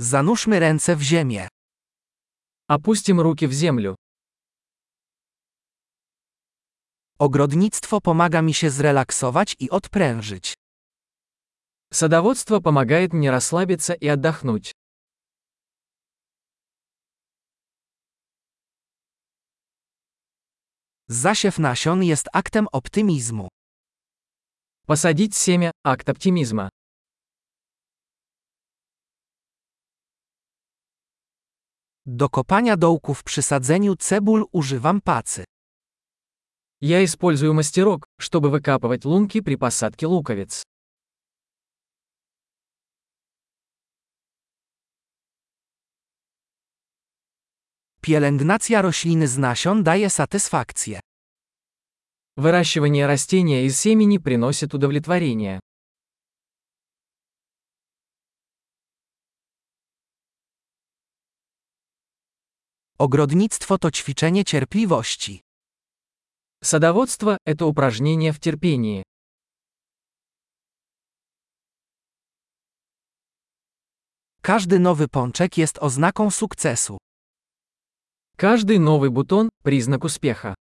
Zanurzmy ręce w ziemię. Опустим руки в землю. Ogrodnictwo pomaga mi się zrelaksować i odprężyć. Садоводство помогает мне расслабиться и отдохнуть. Zasiew nasion jest aktem optymizmu. Посадить семя – акт оптимизма. Do kopania dołków przy sadzeniu cebul używam pacy. Я использую мастерок, чтобы выкапывать лунки при посадке луковиц. Pielęgnacja rośliny z nasion daje satysfakcję. Выращивание растения из семени приносит удовлетворение. Ogrodnictwo to ćwiczenie cierpliwości. Садоводство – это упражнение в терпении. Każdy nowy pączek jest oznaką sukcesu. Каждый новый бутон – признак успеха.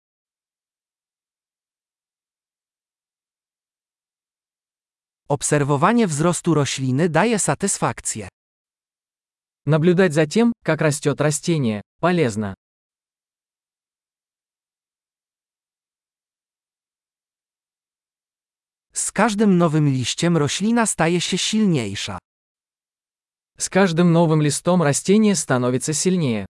Obserwowanie wzrostu rośliny daje satysfakcję. Наблюдать за тем, как растет растение, полезно. Z każdym nowym liściem roślina staje się silniejsza. С каждым новым листом растение становится сильнее.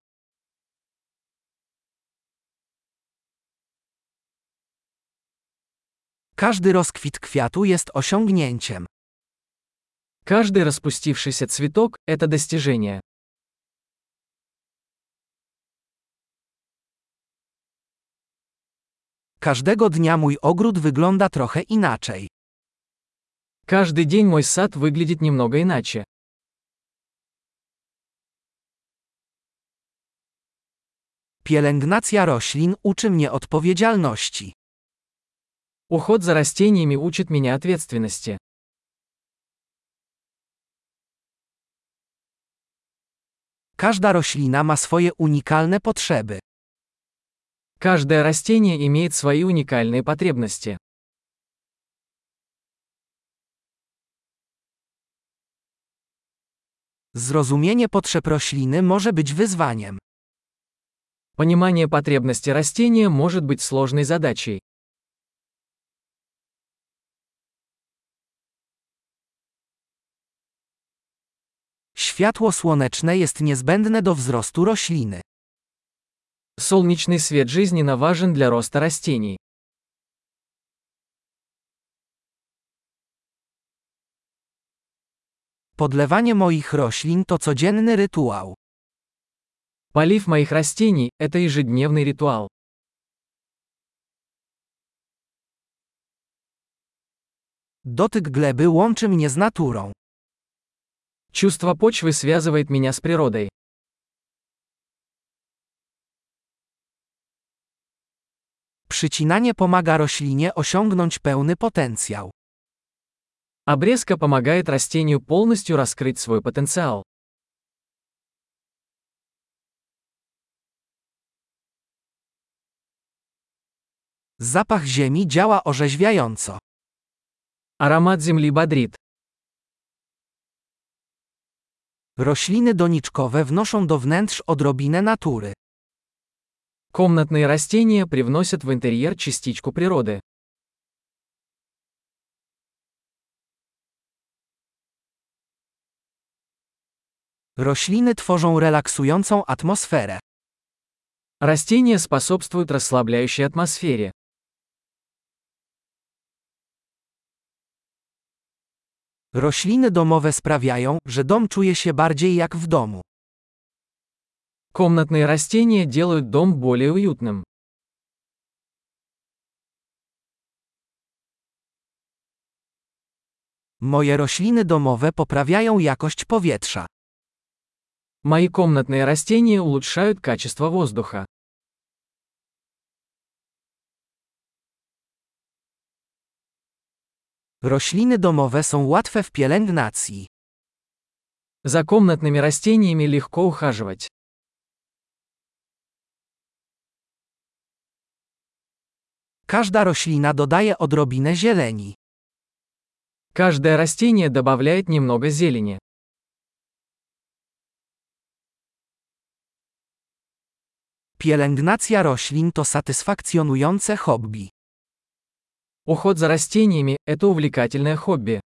Każdy rozkwit kwiatu jest osiągnięciem. Каждый распустившийся цветок – это достижение. Każdego dnia mój ogród wygląda trochę inaczej. Каждый день мой сад выглядит немного иначе. Pielęgnacja roślin uczy mnie odpowiedzialności. Уход за растениями учит меня ответственности. Każda roślina ma swoje unikalne potrzeby. Каждое растение имеет свои уникальные потребности. Zrozumienie potrzeb rośliny może być wyzwaniem. Понимание потребности растения может быть сложной задачей. Światło słoneczne jest niezbędne do wzrostu rośliny. Солнечный свет жизненно важен для роста растений. Podlewanie moich roślin to codzienny rytuał. Полив моих растений – это ежедневный ритуал. Dotyk gleby łączy mnie z naturą. Чувство почвы связывает меня с природой. Przycinanie pomaga roślinie osiągnąć pełny potencjał. Обрезка помогает растению полностью раскрыть свой потенциал. Zapach ziemi działa orzeźwiająco. Аромат земли бодрит. Rośliny doniczkowe wnoszą do wnętrz odrobinę natury. Комнатные растения привносят в интерьер частичку природы. Rośliny tworzą relaksującą atmosferę. Растения способствуют расслабляющей атмосфере. Rośliny domowe sprawiają, że dom czuje się bardziej jak w domu. Комнатные растения делают дом более уютным. Moje rośliny domowe poprawiają jakość powietrza. Мои комнатные растения улучшают качество воздуха. Rośliny domowe są łatwe w pielęgnacji. За комнатными растениями легко ухаживать. Każda roślina dodaje odrobinę zieleni. Каждое растение добавляет немного зелени. Pielęgnacja roślin to satysfakcjonujące hobby. Уход за растениями – это увлекательное хобби.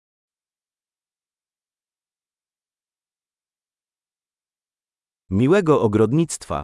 Miłego ogrodnictwa.